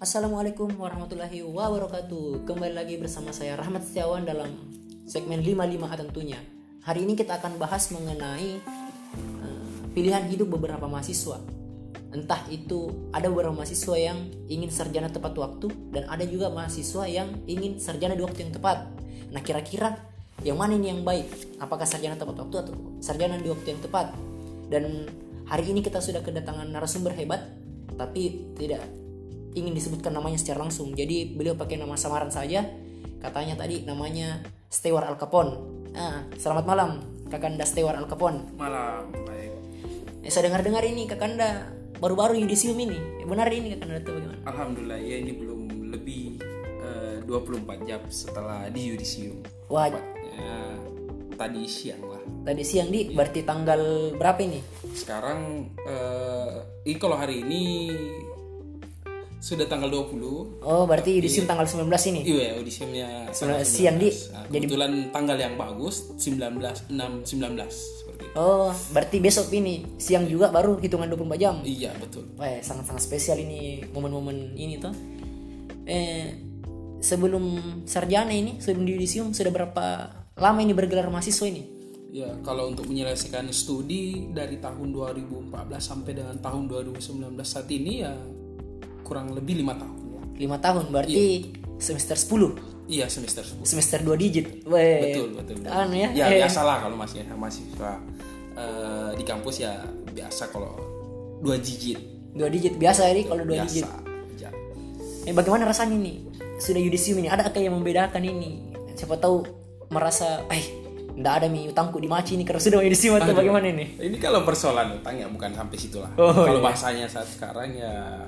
Assalamualaikum warahmatullahi wabarakatuh Kembali lagi bersama saya Rahmat Setiawan dalam segmen 55 tentunya Hari ini kita akan bahas mengenai uh, pilihan hidup beberapa mahasiswa Entah itu ada beberapa mahasiswa yang ingin sarjana tepat waktu Dan ada juga mahasiswa yang ingin sarjana di waktu yang tepat Nah kira-kira yang mana ini yang baik? Apakah sarjana tepat waktu atau sarjana di waktu yang tepat? Dan hari ini kita sudah kedatangan narasumber hebat Tapi tidak ingin disebutkan namanya secara langsung. Jadi beliau pakai nama samaran saja. Katanya tadi namanya Stewart Al Capone. Ah, selamat malam Kakanda Stewart Al Capone. Malam, baik. Eh, saya dengar-dengar ini Kakanda baru-baru yudisium ini. Eh, benar ini Kakanda itu bagaimana? Alhamdulillah ya ini belum lebih eh, 24 jam setelah di yudisium. Wah, Ya, tadi siang lah. tadi siang di berarti tanggal berapa ini? Sekarang eh ini kalau hari ini sudah tanggal 20. Oh, berarti yudisium tanggal 19 ini. Iya, audisiumnya tanggal siang, Di. 19. Nah, kebetulan tanggal yang bagus 19 6 19 seperti itu. Oh, berarti besok ini siang juga baru hitungan 24 jam. Iya, betul. Wah, sangat-sangat spesial ini momen-momen ini tuh. Eh, sebelum sarjana ini, sebelum di yudisium sudah berapa lama ini bergelar mahasiswa ini? Ya, kalau untuk menyelesaikan studi dari tahun 2014 sampai dengan tahun 2019 saat ini ya kurang lebih lima tahun. Lima tahun, berarti semester 10 Iya semester 10 semester 2 digit. Weh, Betul betul. betul. Anu ya. Ya eh, biasa lah kalau masih mahasiswa eh, di kampus ya biasa kalau dua digit. dua digit biasa ini kalau dua biasa. digit. Ya. Eh, bagaimana rasanya nih? Sudah yudisium ini, ada kayak yang membedakan ini? Siapa tahu merasa, eh, ndak ada mi utangku di maci ini karena sudah yudisium atau bagaimana ini? Ini kalau persoalan utang ya bukan sampai situ lah. Oh, kalau iya. bahasanya saat sekarang ya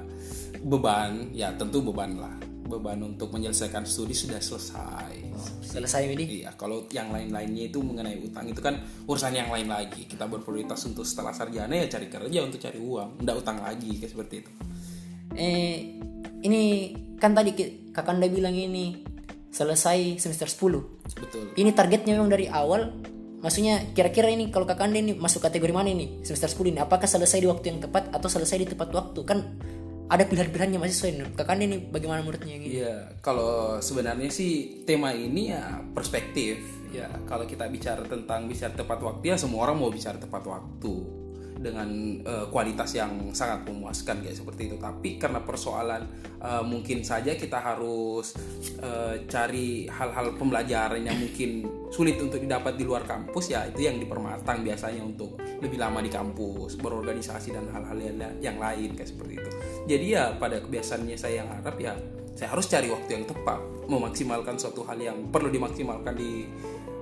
beban, ya tentu beban lah. Beban untuk menyelesaikan studi sudah selesai. Selesai ini? Iya, kalau yang lain-lainnya itu mengenai utang itu kan urusan yang lain lagi. Kita berprioritas untuk setelah sarjana ya cari kerja untuk cari uang, ndak utang lagi kayak seperti itu. Eh, ini kan tadi Kakanda bilang ini selesai semester 10. Betul. Ini targetnya memang dari awal. Maksudnya kira-kira ini kalau Kakanda ini masuk kategori mana ini? Semester 10 ini apakah selesai di waktu yang tepat atau selesai di tepat waktu? Kan ada pilihan-pilihannya mahasiswa ini. Kakanda ini bagaimana menurutnya ini? Iya, kalau sebenarnya sih tema ini ya perspektif. Ya, kalau kita bicara tentang bicara tepat waktu ya semua orang mau bicara tepat waktu dengan eh, kualitas yang sangat memuaskan kayak seperti itu. Tapi karena persoalan eh, mungkin saja kita harus eh, cari hal-hal pembelajaran yang mungkin sulit untuk didapat di luar kampus ya itu yang dipermatang biasanya untuk lebih lama di kampus, berorganisasi dan hal-hal yang lain kayak seperti itu. Jadi ya pada kebiasaannya saya yang harap ya saya harus cari waktu yang tepat, memaksimalkan suatu hal yang perlu dimaksimalkan di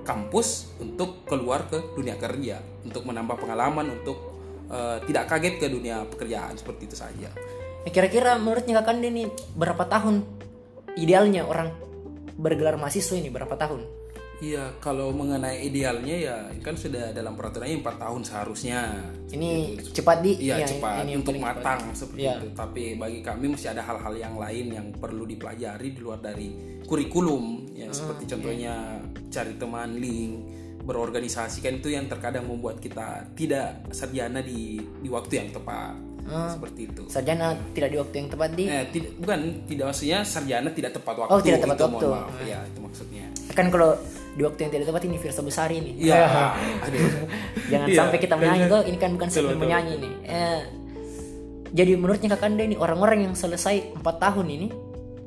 kampus untuk keluar ke dunia kerja, untuk menambah pengalaman, untuk eh, tidak kaget ke dunia pekerjaan seperti itu saja. Eh, Kira-kira menurutnya Kakanda ini berapa tahun idealnya orang bergelar mahasiswa ini berapa tahun? Iya, kalau mengenai idealnya ya kan sudah dalam peraturannya 4 tahun seharusnya. Ini cepat di Iya ya, cepat ini untuk paling cepat. matang seperti Iya. itu. Tapi bagi kami masih ada hal-hal yang lain yang perlu dipelajari di luar dari kurikulum. Ya Ah, seperti contohnya cari teman, link, berorganisasi kan itu yang terkadang membuat kita tidak sarjana di di waktu yang tepat. Ah. Seperti itu. Sarjana tidak di waktu yang tepat di Eh, tidak, bukan tidak maksudnya sarjana tidak tepat waktu. Oh, tidak tepat itu, waktu. Maaf. Ya, itu maksudnya. kan kalau di waktu yang tidak tepat ini Firsa Besari ini. Iya. aduh. Jangan Iya. sampai kita menyanyi tuh ini kan bukan betul, menyanyi nih. Eh, jadi menurutnya Kakanda ini orang-orang yang selesai 4 tahun ini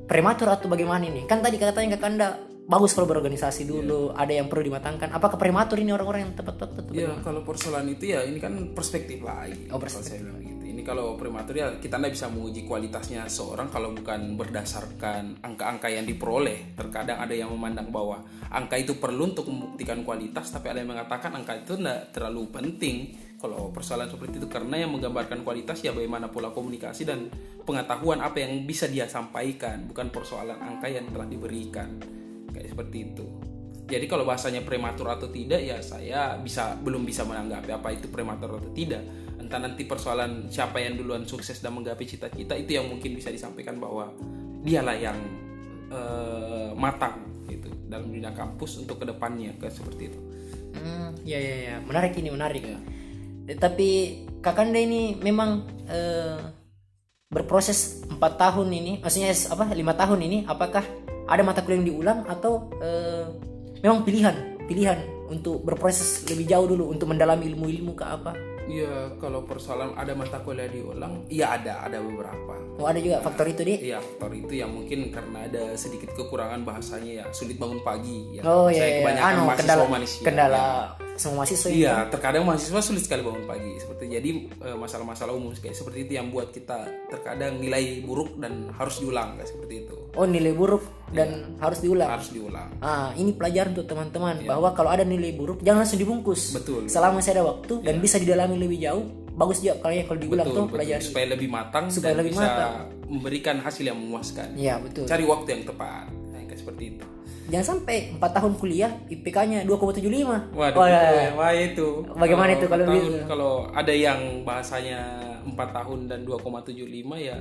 prematur atau bagaimana ini? Kan tadi katanya Kakanda bagus kalau berorganisasi dulu, ada yang perlu dimatangkan. Apakah prematur ini orang-orang yang tepat waktu atau Iya, kalau persoalan itu ya ini kan perspektif lagi. Oh, Kalau saya bilang gitu. Ini kalau prematur ya kita nggak bisa menguji kualitasnya seorang kalau bukan berdasarkan angka-angka yang diperoleh. Terkadang ada yang memandang bahwa angka itu perlu untuk membuktikan kualitas, tapi ada yang mengatakan angka itu tidak terlalu penting. Kalau persoalan seperti itu karena yang menggambarkan kualitas ya bagaimana pola komunikasi dan pengetahuan apa yang bisa dia sampaikan, bukan persoalan angka yang telah diberikan. Kayak seperti itu. Jadi kalau bahasanya prematur atau tidak ya saya bisa belum bisa menanggapi apa itu prematur atau tidak. Entah nanti persoalan siapa yang duluan sukses dan menggapai cita-cita itu yang mungkin bisa disampaikan bahwa dialah yang eh, matang gitu dalam dunia kampus untuk ke depannya kayak seperti itu. Hmm, ya ya ya, menarik ini menarik. Eh, Tapi Kakanda ini memang eh, berproses empat tahun ini maksudnya apa lima tahun ini apakah ada mata kuliah yang diulang atau eh, memang pilihan pilihan untuk berproses lebih jauh dulu untuk mendalami ilmu-ilmu ke apa Ya kalau persoalan ada mata kuliah diulang, iya ada, ada beberapa. oh ada juga faktor itu di Iya faktor itu yang mungkin karena ada sedikit kekurangan bahasanya ya sulit bangun pagi. Ya. oh Saya iya iya kebanyakan anu mahasiswa kendala manusia. kendala semua mahasiswa itu. Iya, terkadang mahasiswa sulit sekali bangun pagi. Seperti jadi eh, masalah-masalah umum kayak seperti itu yang buat kita terkadang nilai buruk dan harus diulang kayak seperti itu. oh nilai buruk dan harus diulang Harus diulang. Ah, ini pelajaran untuk teman-teman bahwa kalau ada nilai buruk jangan langsung dibungkus. Iya. Betul. Selama masih ada waktu dan bisa didalami lebih jauh, bagus juga kalau kalau diulang tuh Betul, betul. pelajaran. supaya lebih matang Supaya dan lebih bisa matang. memberikan hasil yang memuaskan. Iya betul. Cari waktu yang tepat. Nah, kayak seperti itu. Jangan sampai 4 tahun kuliah IPK-nya 2,75. Waduh, Wah, itu ya, wah itu. Bagaimana itu kalau tahun, begitu? Kalau ada yang bahasanya 4 tahun dan 2,75 ya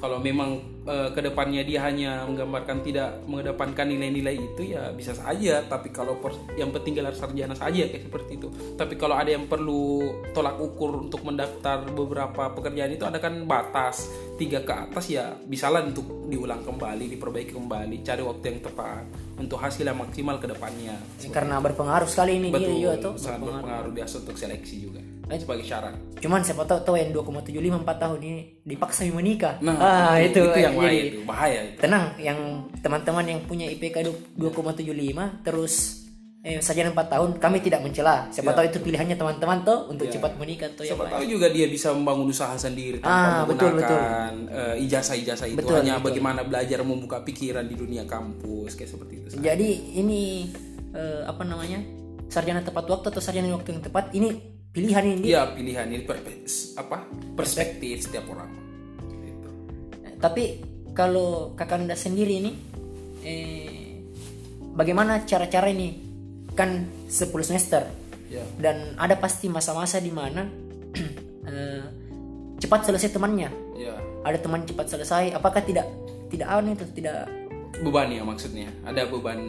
kalau memang eh, ke depannya dia hanya menggambarkan tidak mengedepankan nilai-nilai itu ya bisa saja. Tapi kalau per- yang penting gelar sarjana saja kayak seperti itu. Tapi kalau ada yang perlu tolak ukur untuk mendaftar beberapa pekerjaan itu ada kan batas tiga ke atas ya bisalah untuk diulang kembali diperbaiki kembali cari waktu yang tepat untuk hasil yang maksimal ke depannya karena berpengaruh sekali ini Betul, dia juga tuh. sangat berpengaruh biasa untuk seleksi juga Eh. sebagai syarat. Cuman siapa tahu tahu yang 2,75 4 tahun ini dipaksa menikah. Nah, ah, itu, itu, itu yang jadi- bahaya itu, bahaya itu. tenang yang teman-teman yang punya IPK du- 2,75 terus eh, sarjana 4 tahun kami tidak mencela siapa tahu itu pilihannya teman-teman tuh untuk cepat menikah tuh ya Siapa tahu juga dia bisa membangun usaha sendiri Ah, tanpa betul, menggunakan eh, ijazah-ijazah itu Betul, hanya betul. bagaimana belajar membuka pikiran di dunia kampus kayak seperti itu. jadi ini eh, apa namanya sarjana tepat waktu atau sarjana waktu yang tepat ini pilihan ini Iya pilihan ini perpe- apa perspektif setiap orang. Gitu. tapi kalau kakanda sendiri ini eh, bagaimana cara-cara ini kan 10 semester Ya. dan ada pasti masa-masa di mana eh, cepat selesai temannya Ya. ada teman cepat selesai apakah tidak tidak anu itu tidak Beban ya maksudnya. Ada beban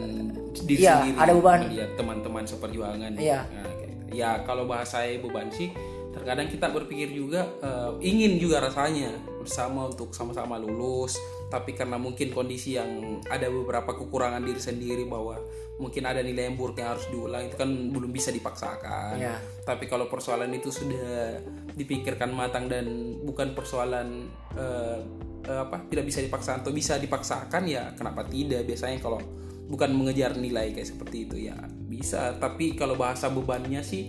diri Iya, sendiri. ada beban. Melihat teman-teman seperjuangan. Iya. Nah. Ya kalau bahasa saya beban sih terkadang kita berpikir juga eh, ingin juga rasanya bersama untuk sama-sama lulus. Tapi karena mungkin kondisi yang ada beberapa kekurangan diri sendiri bahwa mungkin ada nilai yang buruk yang harus diulang itu kan belum bisa dipaksakan. Iya. tapi kalau persoalan itu sudah dipikirkan matang dan bukan persoalan eh, eh, apa tidak bisa dipaksakan atau bisa dipaksakan ya kenapa tidak? Biasanya kalau bukan mengejar nilai kayak seperti itu ya bisa. Tapi kalau bahasa bebannya sih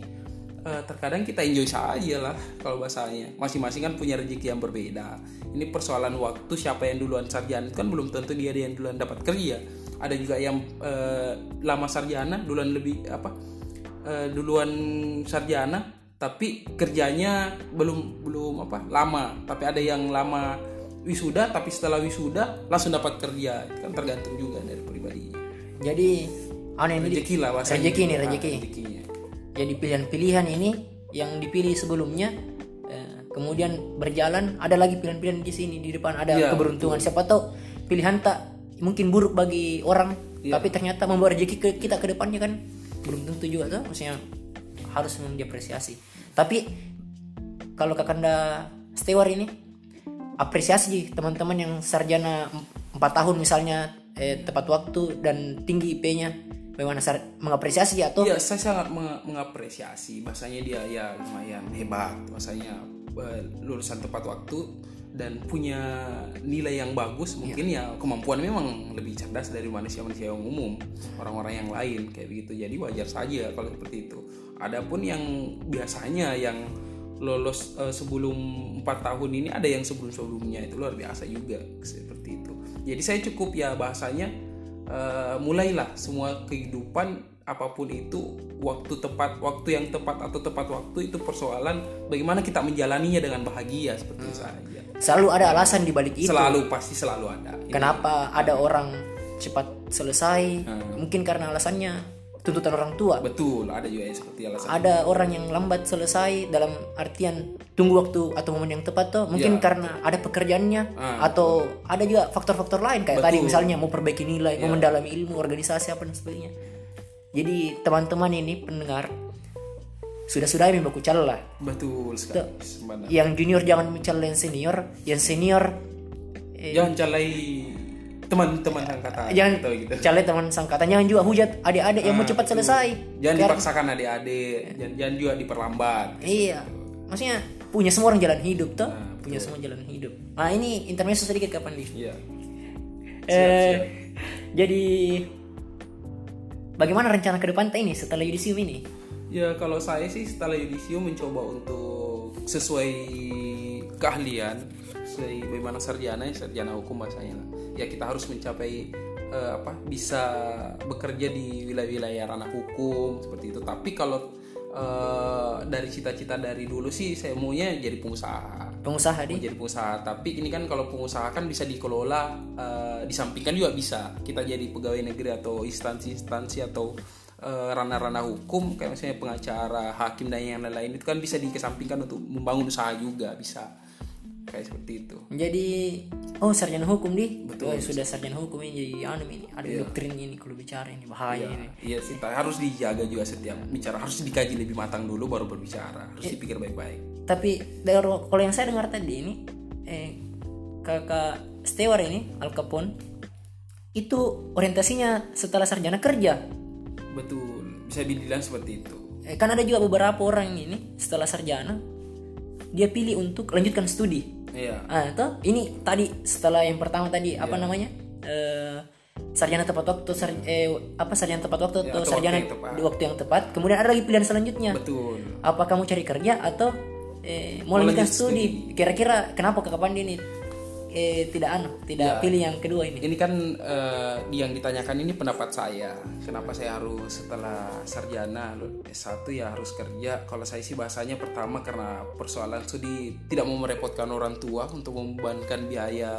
eh, terkadang kita enjoy saja lah kalau bahasanya. Masing-masing kan punya rezeki yang berbeda. Ini persoalan waktu siapa yang duluan sarjana. Kan belum tentu dia yang duluan dapat kerja. Ada juga yang eh, lama sarjana duluan lebih apa eh, duluan sarjana tapi kerjanya belum belum apa lama. Tapi ada yang lama wisuda tapi setelah wisuda langsung dapat kerja. Kan tergantung juga dari pribadinya. Jadi anu ini rezeki lah bahasanya. rezeki nih Ah, rezeki rezekinya. jadi pilihan-pilihan ini yang dipilih sebelumnya eh, kemudian berjalan ada lagi pilihan-pilihan di sini di depan ada Iya, keberuntungan. siapa tahu pilihan tak mungkin buruk bagi orang Iya. tapi ternyata membawa rezeki ke kita ke depannya kan. Belum tentu juga tuh maksudnya harus diapresiasi tapi kalau kakanda steward ini apresiasi teman-teman yang sarjana 4 tahun misalnya eh, tepat waktu dan tinggi IP-nya bagaimana mengapresiasi atau Iya, saya sangat meng- mengapresiasi. Bahasanya dia ya lumayan hebat. Bahasanya eh, lulusan tepat waktu dan punya nilai yang bagus. Mungkin ya kemampuan memang lebih cerdas dari manusia-manusia yang umum, orang-orang yang lain kayak begitu. Jadi wajar saja kalau seperti itu. Adapun yang biasanya yang lolos eh, sebelum empat tahun ini ada yang sebelum-sebelumnya itu luar biasa juga seperti itu. Jadi saya cukup ya bahasanya eh, mulailah semua kehidupan apa pun itu waktu tepat waktu yang tepat atau tepat waktu itu persoalan bagaimana kita menjalaninya dengan bahagia seperti itu saja selalu ada alasan di balik itu. Selalu pasti selalu ada. Kenapa ada orang cepat selesai? Mungkin karena alasannya tuntutan orang tua. Betul ada juga yang seperti alasan ada orang yang lambat selesai dalam artian tunggu waktu atau momen yang tepat tuh mungkin karena ada pekerjaannya atau ada juga faktor-faktor lain kayak tadi misalnya mau perbaiki nilai mau mendalami ilmu organisasi apa dan sebagainya. Jadi teman-teman ini pendengar sudah sudah yang baku lah. Betul sekali yang junior jangan mencela yang senior yang senior eh, jangan calai teman-teman sangkatan jangan gitu, gitu. calai teman sangkatan. Jangan juga hujat adik-adik yang mau ah, cepat selesai. Jangan Karena, dipaksakan adik-adik. Jangan, jangan juga diperlambat iya. Maksudnya punya semua orang jalan hidup tuh nah, punya semua jalan hidup. Nah ini intermezzo sedikit kapan di iya. eh, jadi bagaimana rencana ke depan ini setelah yudisium ini? Ya kalau saya sih setelah yudisium mencoba untuk sesuai keahlian sesuai bagaimana sarjana ya sarjana hukum bahasanya ya kita harus mencapai uh, apa bisa bekerja di wilayah-wilayah ranah hukum seperti itu. Tapi kalau uh, dari cita-cita dari dulu sih saya maunya jadi pengusaha. Pengusaha di jadi pengusaha. Tapi ini kan kalau pengusaha kan bisa dikelola uh, disampingkan juga bisa. Kita jadi pegawai negeri atau instansi-instansi atau Eh, ranah-ranah hukum kayak misalnya pengacara, hakim dan yang lain-lain itu kan bisa dikesampingkan untuk membangun usaha juga bisa. Kayak seperti itu. Jadi oh sarjana hukum di betul oh, sudah sarjana hukum ini jadi anu ini ada yeah. doktrin ini kalau bicara ini bahaya yeah. ini. Iya sih harus dijaga juga setiap bicara harus dikaji lebih matang dulu baru berbicara harus yeah. dipikir baik-baik. Tapi kalau yang saya dengar tadi ini eh kakak Stewar ini Al Capone itu orientasinya setelah sarjana kerja betul bisa dibilang seperti itu eh, kan ada juga beberapa orang ini setelah sarjana dia pilih untuk lanjutkan studi iya. Ah toh ini tadi setelah yang pertama tadi iya. apa namanya? Eh, sarjana tepat waktu sar, eh, apa sarjana tepat waktu ya, atau sarjana waktu di waktu yang tepat. Kemudian ada lagi pilihan selanjutnya. Betul. Apa kamu cari kerja atau eh, mau lanjutkan studi? kira-kira kenapa ke kapan ini eh tidak anu tidak ya, pilih yang kedua ini. Ini kan uh, yang ditanyakan ini pendapat saya. Kenapa saya harus setelah sarjana S1 ya harus kerja? Kalau saya sih bahasanya pertama karena persoalan studi tidak mau merepotkan orang tua untuk membebankan biaya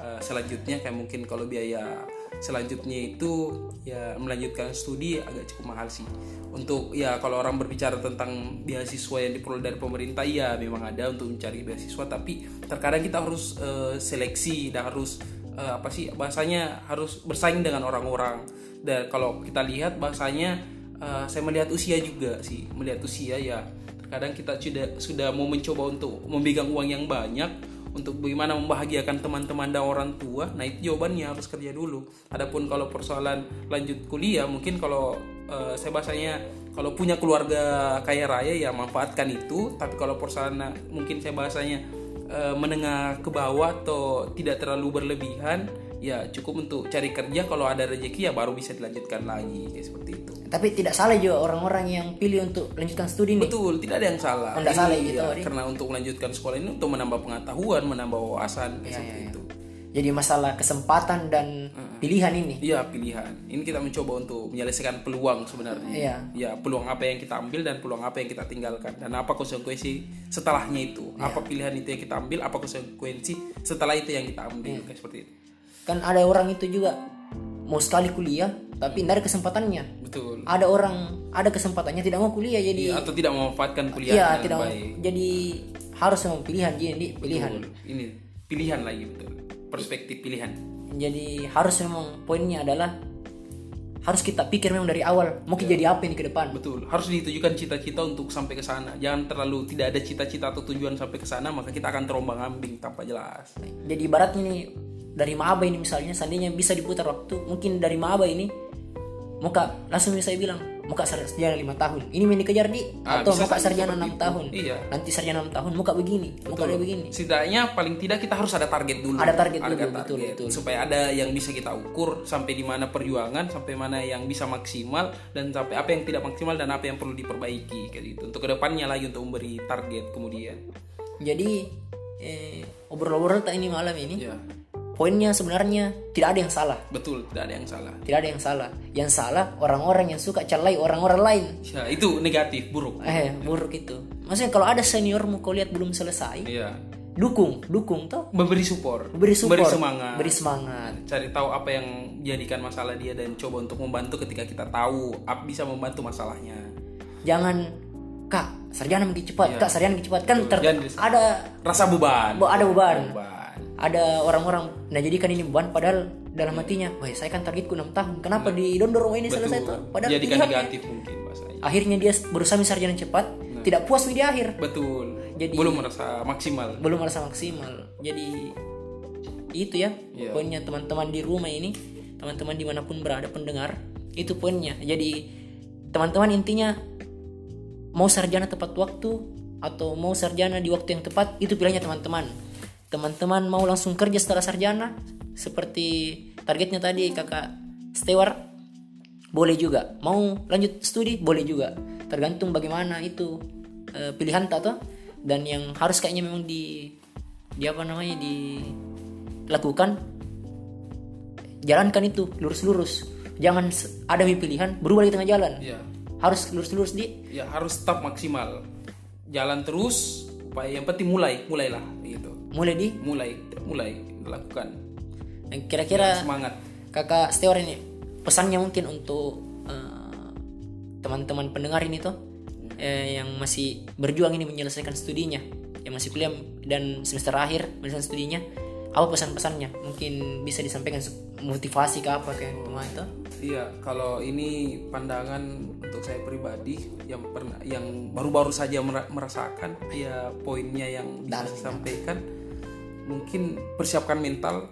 uh, selanjutnya. Kayak mungkin kalau biaya selanjutnya itu ya melanjutkan studi agak cukup mahal sih. Untuk ya kalau orang berbicara tentang beasiswa yang diperoleh dari pemerintah ya memang ada untuk mencari beasiswa tapi terkadang kita harus uh, seleksi dan harus uh, apa sih bahasanya harus bersaing dengan orang-orang. Dan kalau kita lihat bahasanya uh, saya melihat usia juga sih melihat usia ya. Terkadang kita sudah sudah mau mencoba untuk memegang uang yang banyak untuk bagaimana membahagiakan teman-teman dan orang tua nah itu jawabannya harus kerja dulu. Adapun kalau persoalan lanjut kuliah mungkin kalau uh, saya bahasanya kalau punya keluarga kaya raya ya manfaatkan itu. Tapi kalau persoalan mungkin saya bahasanya uh, menengah ke bawah atau tidak terlalu berlebihan ya cukup untuk cari kerja. Kalau ada rezeki ya baru bisa dilanjutkan lagi kayak seperti itu tapi tidak salah juga orang-orang yang pilih untuk lanjutkan studi nih. Betul tidak ada yang salah. Tidak salah gitu ya, karena untuk melanjutkan sekolah ini untuk menambah pengetahuan menambah wawasan ya, seperti ya. itu. Jadi masalah kesempatan dan hmm. pilihan ini. Iya pilihan. Ini kita mencoba untuk menyelesaikan peluang sebenarnya. Iya. Ya peluang apa yang kita ambil dan peluang apa yang kita tinggalkan. Dan apa konsekuensi setelahnya itu? Ya. apa pilihan itu yang kita ambil? Apa konsekuensi setelah itu yang kita ambil? Ya. kayak seperti itu. Kan ada orang itu juga mau sekali kuliah tapi tidak ada kesempatannya. Betul. Ada orang ada kesempatannya tidak mau kuliah jadi ya, atau tidak memanfaatkan kuliah iya tidak baik. jadi harus memang pilihan jadi pilihan betul. ini pilihan lagi betul. Perspektif pilihan. Jadi harus memang poinnya adalah harus kita pikir memang dari awal mau ya. jadi apa ini ke depan. Betul. Harus ditujukan cita-cita untuk sampai ke sana. Jangan terlalu tidak ada cita-cita atau tujuan sampai ke sana maka kita akan terombang ambing tanpa jelas. Jadi ibaratnya nih dari Maba ini misalnya seandainya bisa diputar waktu mungkin dari Maba ini muka langsung bisa bilang muka sarjana lima tahun. Ini main dikejar di ah, atau muka sarjana enam tahun. Iya. nanti sarjana enam tahun muka begini betul. muka begini. Setidaknya paling tidak kita harus ada target dulu. Ada target ada dulu target, betul, betul supaya ada yang bisa kita ukur sampai di mana perjuangan sampai mana yang bisa maksimal dan sampai apa yang tidak maksimal dan apa yang perlu diperbaiki kayak gitu. Untuk ke depannya lagi untuk memberi target kemudian. Jadi eh, obrol-obrol tak ini malam ini. Ya poinnya sebenarnya tidak ada yang salah. Betul, tidak ada yang salah. Tidak ada yang salah. Yang salah orang-orang yang suka celai orang-orang lain. Ya, itu negatif, buruk. Eh, buruk itu. Maksudnya kalau ada seniormu kau lihat belum selesai, iya. dukung, dukung toh. Memberi support. Beri support. Beri semangat. Beri semangat. Cari tahu apa yang jadikan masalah dia dan coba untuk membantu ketika kita tahu apa bisa membantu masalahnya. Jangan kak sarjana mungkin cepat, iya. kak sarjana mungkin cepat kan ter ada rasa beban. Ada beban. beban ada orang-orang nah jadi kan ini beban padahal dalam hatinya wah saya kan targetku 6 tahun kenapa di dondor ini selesai tuh padahal jadi kan negatif mungkin bahasanya akhirnya dia berusaha sarjana cepat tidak puas di akhir. Betul. Jadi- belum merasa maksimal. belum merasa maksimal. Jadi itu ya Iya. poinnya teman-teman di rumah ini teman-teman di mana pun berada pendengar itu poinnya. Jadi teman-teman intinya mau sarjana tepat waktu atau mau sarjana di waktu yang tepat itu pilihannya teman-teman teman-teman mau langsung kerja setelah sarjana seperti targetnya tadi kakak Stewart boleh juga. Mau lanjut studi boleh juga. Tergantung bagaimana itu eh, pilihan tak toh? Dan yang harus kayaknya memang di di apa namanya dilakukan jalankan itu lurus-lurus. Jangan ada pilihan berubah di tengah jalan. Ya harus lurus-lurus di ya harus tetap maksimal. Jalan terus yang penting mulai mulailah mulai di? Mulai mulai lakukan dan kira-kira semangat. kakak Stewart ini pesannya mungkin untuk eh, teman-teman pendengar ini tuh eh, yang masih berjuang ini menyelesaikan studinya yang masih kuliah dan semester akhir menyelesaikan studinya apa pesan-pesannya? Mungkin bisa disampaikan motivasi ke apa kayak teman itu? Iya, kalau ini pandangan untuk saya pribadi yang pernah yang baru-baru saja mera- merasakan ya poinnya yang bisa saya sampaikan mungkin persiapkan mental,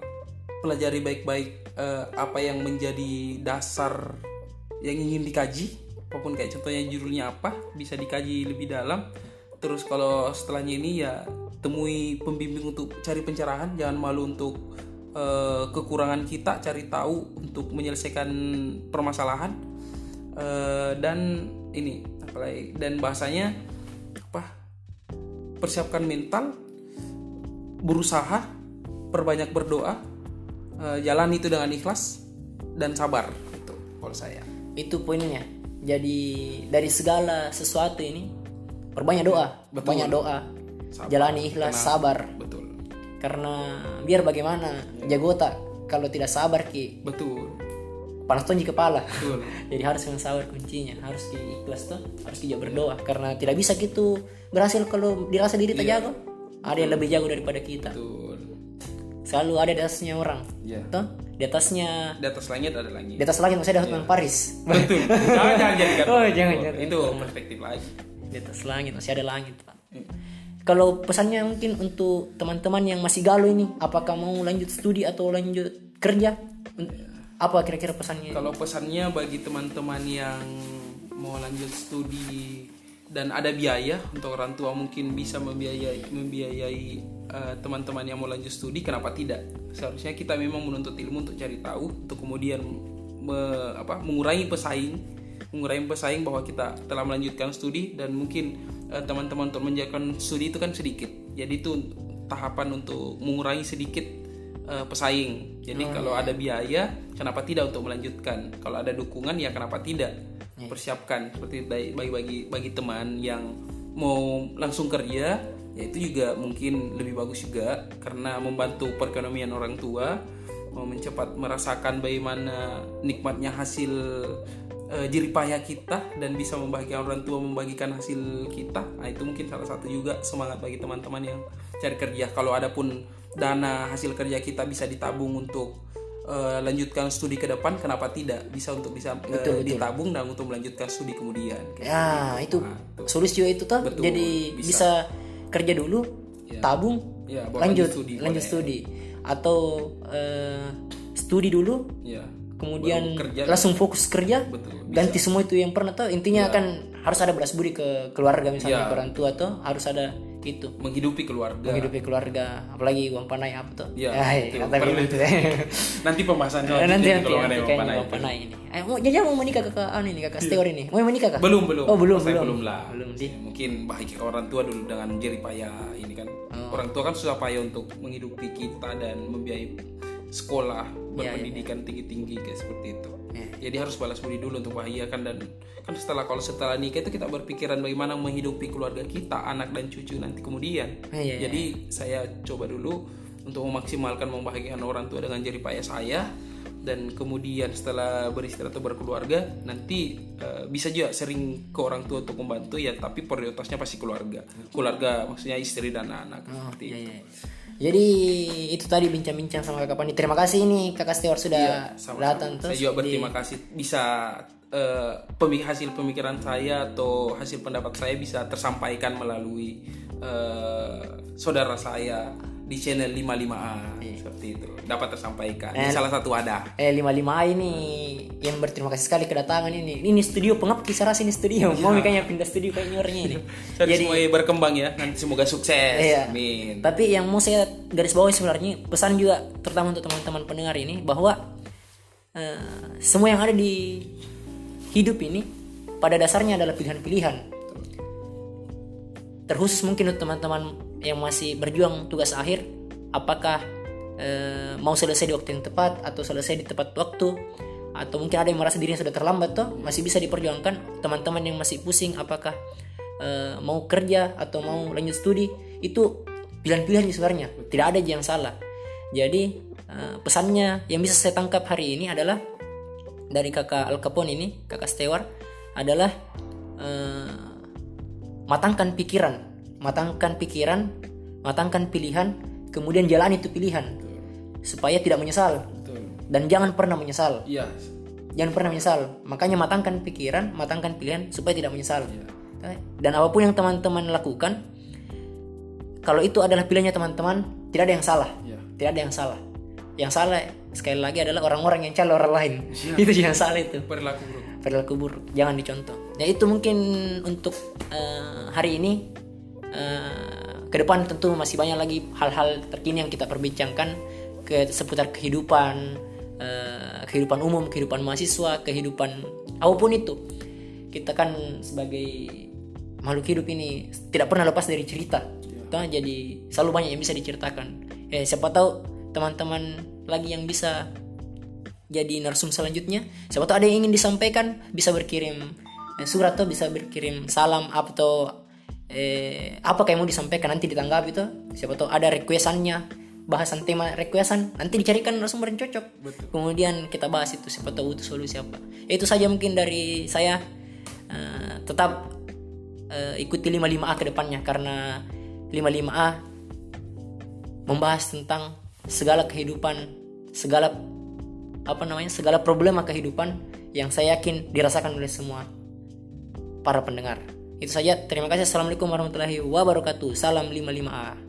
pelajari baik-baik eh, apa yang menjadi dasar yang ingin dikaji, apa pun kayak contohnya judulnya apa bisa dikaji lebih dalam. Terus kalau setelahnya ini ya temui pembimbing untuk cari pencerahan, jangan malu untuk eh, kekurangan kita cari tahu untuk menyelesaikan permasalahan Eh, dan ini apalagi dan bahasanya apa persiapkan mental berusaha perbanyak berdoa eh, jalan itu dengan ikhlas dan sabar itu kalau saya. Itu poinnya. Jadi dari segala sesuatu ini perbanyak doa banyak doa. Sabar. jalani ikhlas sabar. Betul. Karena biar bagaimana jago tak kalau tidak sabar ki betul. panas tuh di kepala. Betul. Jadi harus dengan sabar kuncinya harus di ikhlas tuh harus dia berdoa. Karena tidak bisa gitu berhasil kalau dirasa diri tak jago ada yang lebih jago daripada kita. Betul. Selalu ada di atasnya orang. Tuh di atasnya di atas langit ada langit. Di atas langit masih ada Hotman Paris. Betul. Jangan jangan jadikan Oh, jangan, jangan. itu perspektif lagi. Di atas langit masih ada langit pak. Kalau pesannya mungkin untuk teman-teman yang masih galau ini apakah mau lanjut studi atau lanjut kerja? Apa kira-kira pesannya? Kalau pesannya bagi teman-teman yang mau lanjut studi dan ada biaya untuk orang tua mungkin bisa membiayai membiayai eh, teman-teman yang mau lanjut studi, kenapa tidak? Seharusnya kita memang menuntut ilmu untuk cari tahu, untuk kemudian me- apa, mengurangi pesaing, mengurangi pesaing bahwa kita telah melanjutkan studi dan mungkin eh, teman-teman untuk menjalankan studi itu kan sedikit. Jadi itu tahapan untuk mengurangi sedikit eh, pesaing. Jadi kalau ada biaya, kenapa tidak untuk melanjutkan? Kalau ada dukungan ya kenapa tidak? Persiapkan seperti bagi bagi bagi teman yang mau langsung kerja, ya itu juga mungkin lebih bagus juga karena membantu perekonomian orang tua, mau mencepat merasakan bagaimana nikmatnya hasil eh, jerih payah kita dan bisa membahagiakan orang tua membagikan hasil kita. Nah, itu mungkin salah satu juga semangat bagi teman-teman yang cari kerja. Kalau ada pun dana hasil kerja kita bisa ditabung untuk eh, lanjutkan studi ke depan, kenapa tidak? Bisa untuk bisa eh, ditabung dan untuk melanjutkan studi kemudian. ya itu solusi juga itu tuh Betul, jadi bisa. kerja dulu tabung Ya, baru lanjut studi. lanjut studi atau eh, studi dulu Ya, kemudian Baru kerja. langsung fokus kerja betul. ganti semua itu yang pernah tuh intinya kan harus ada belas budi ke keluarga misalnya Ya. ke orang tua tuh harus ada itu Menghidupi keluarga. menghidupi keluarga apalagi uang panai apa tuh Ya, Ay, itu kata perlu gitu. Nanti pembahasan nanti selanjutnya nanti kalau ada nanti yang kayaknya panai. uang panai ini eh, mau jadi mau menikah kakak anu ini kakak Stewart ini mau menikah kak Belum, belum. oh belum belum belum lah. belum Mungkin bahagia orang tua dulu dengan jerih payah ini kan. Orang tua kan susah payah untuk menghidupi kita dan membiayai sekolah berpendidikan tinggi-tinggi kayak seperti itu. Ya. Jadi harus balas budi dulu untuk bahagiakan dan kan setelah kalau setelah nikah itu kita berpikiran bagaimana menghidupi keluarga kita, anak dan cucu nanti kemudian. Iya, iya. Jadi saya coba dulu untuk memaksimalkan membahagiakan orang tua dengan jerih payah saya dan kemudian setelah beristri atau berkeluarga nanti eh, bisa juga sering ke orang tua untuk membantu ya tapi prioritasnya pasti keluarga keluarga maksudnya istri dan anak seperti Iya, itu iya. Jadi itu tadi bincang-bincang sama kakak Pandi. Terima kasih ini kakak Stewart sudah Sama-sama. datang Saya terus. juga berterima kasih bisa pemi- hasil pemikiran saya atau hasil pendapat saya bisa tersampaikan melalui eh, saudara saya di channel 55A Iya. seperti itu dapat tersampaikan Eh. di salah satu wadah. Eh 55A ini yang berterima kasih sekali kedatangan ini. Ini studio pengap kisah rasa ini studio. Mau kayaknya pindah studio kayaknya orangnya ini. Jadi semuanya berkembang ya nanti semoga sukses. Iya. Amin. Tapi yang mau saya garis bawahi sebenarnya pesan juga terutama untuk teman-teman pendengar ini bahwa eh, semua yang ada di hidup ini pada dasarnya adalah pilihan-pilihan. Terkhusus mungkin untuk teman-teman yang masih berjuang tugas akhir, apakah eh, mau selesai di waktu yang tepat atau selesai di tepat waktu? Atau mungkin ada yang merasa dirinya sudah terlambat toh masih bisa diperjuangkan? Teman-teman yang masih pusing apakah eh, mau kerja atau mau lanjut studi? Itu pilihan-pilihan sebenarnya tidak ada yang salah. Jadi eh, pesannya yang bisa saya tangkap hari ini adalah dari kakak Al Capone ini kakak Stewart adalah eh, matangkan pikiran matangkan pikiran matangkan pilihan kemudian jalani itu pilihan. Supaya tidak menyesal. Betul. dan jangan pernah menyesal. Iya. jangan pernah menyesal. Makanya matangkan pikiran matangkan pilihan supaya tidak menyesal. Dan apa pun yang teman-teman lakukan kalau itu adalah pilihannya teman-teman tidak ada yang salah. Iya. tidak ada yang salah. Yang salah sekali lagi adalah orang-orang yang calo orang lain. Itu yang salah itu. Perilaku bro. perilaku buruk. Jangan dicontoh. Ya itu mungkin untuk eh, hari ini eh, ke depan tentu masih banyak lagi hal-hal terkini yang kita perbincangkan ke seputar kehidupan eh, kehidupan umum kehidupan mahasiswa kehidupan apa pun itu. Kita kan sebagai makhluk hidup ini tidak pernah lepas dari cerita. Toh, jadi selalu banyak yang bisa diceritakan. Eh siapa tahu teman-teman lagi yang bisa jadi narsum selanjutnya. Siapa tahu ada yang ingin disampaikan bisa berkirim surat atau bisa berkirim salam atau eh, apa kayak mau disampaikan nanti ditanggapi tuh siapa tahu ada requestannya bahasan tema requestan nanti dicarikan narasumber yang cocok. Kemudian kita bahas itu siapa tahu butuh solusi apa. Itu saja mungkin dari saya. Eh, tetap eh, ikuti 55A ke depannya karena 55A membahas tentang segala kehidupan segala apa namanya segala problema kehidupan yang saya yakin dirasakan oleh semua para pendengar itu saja. Terima kasih. Assalamualaikum warahmatullahi wabarakatuh. Salam 55A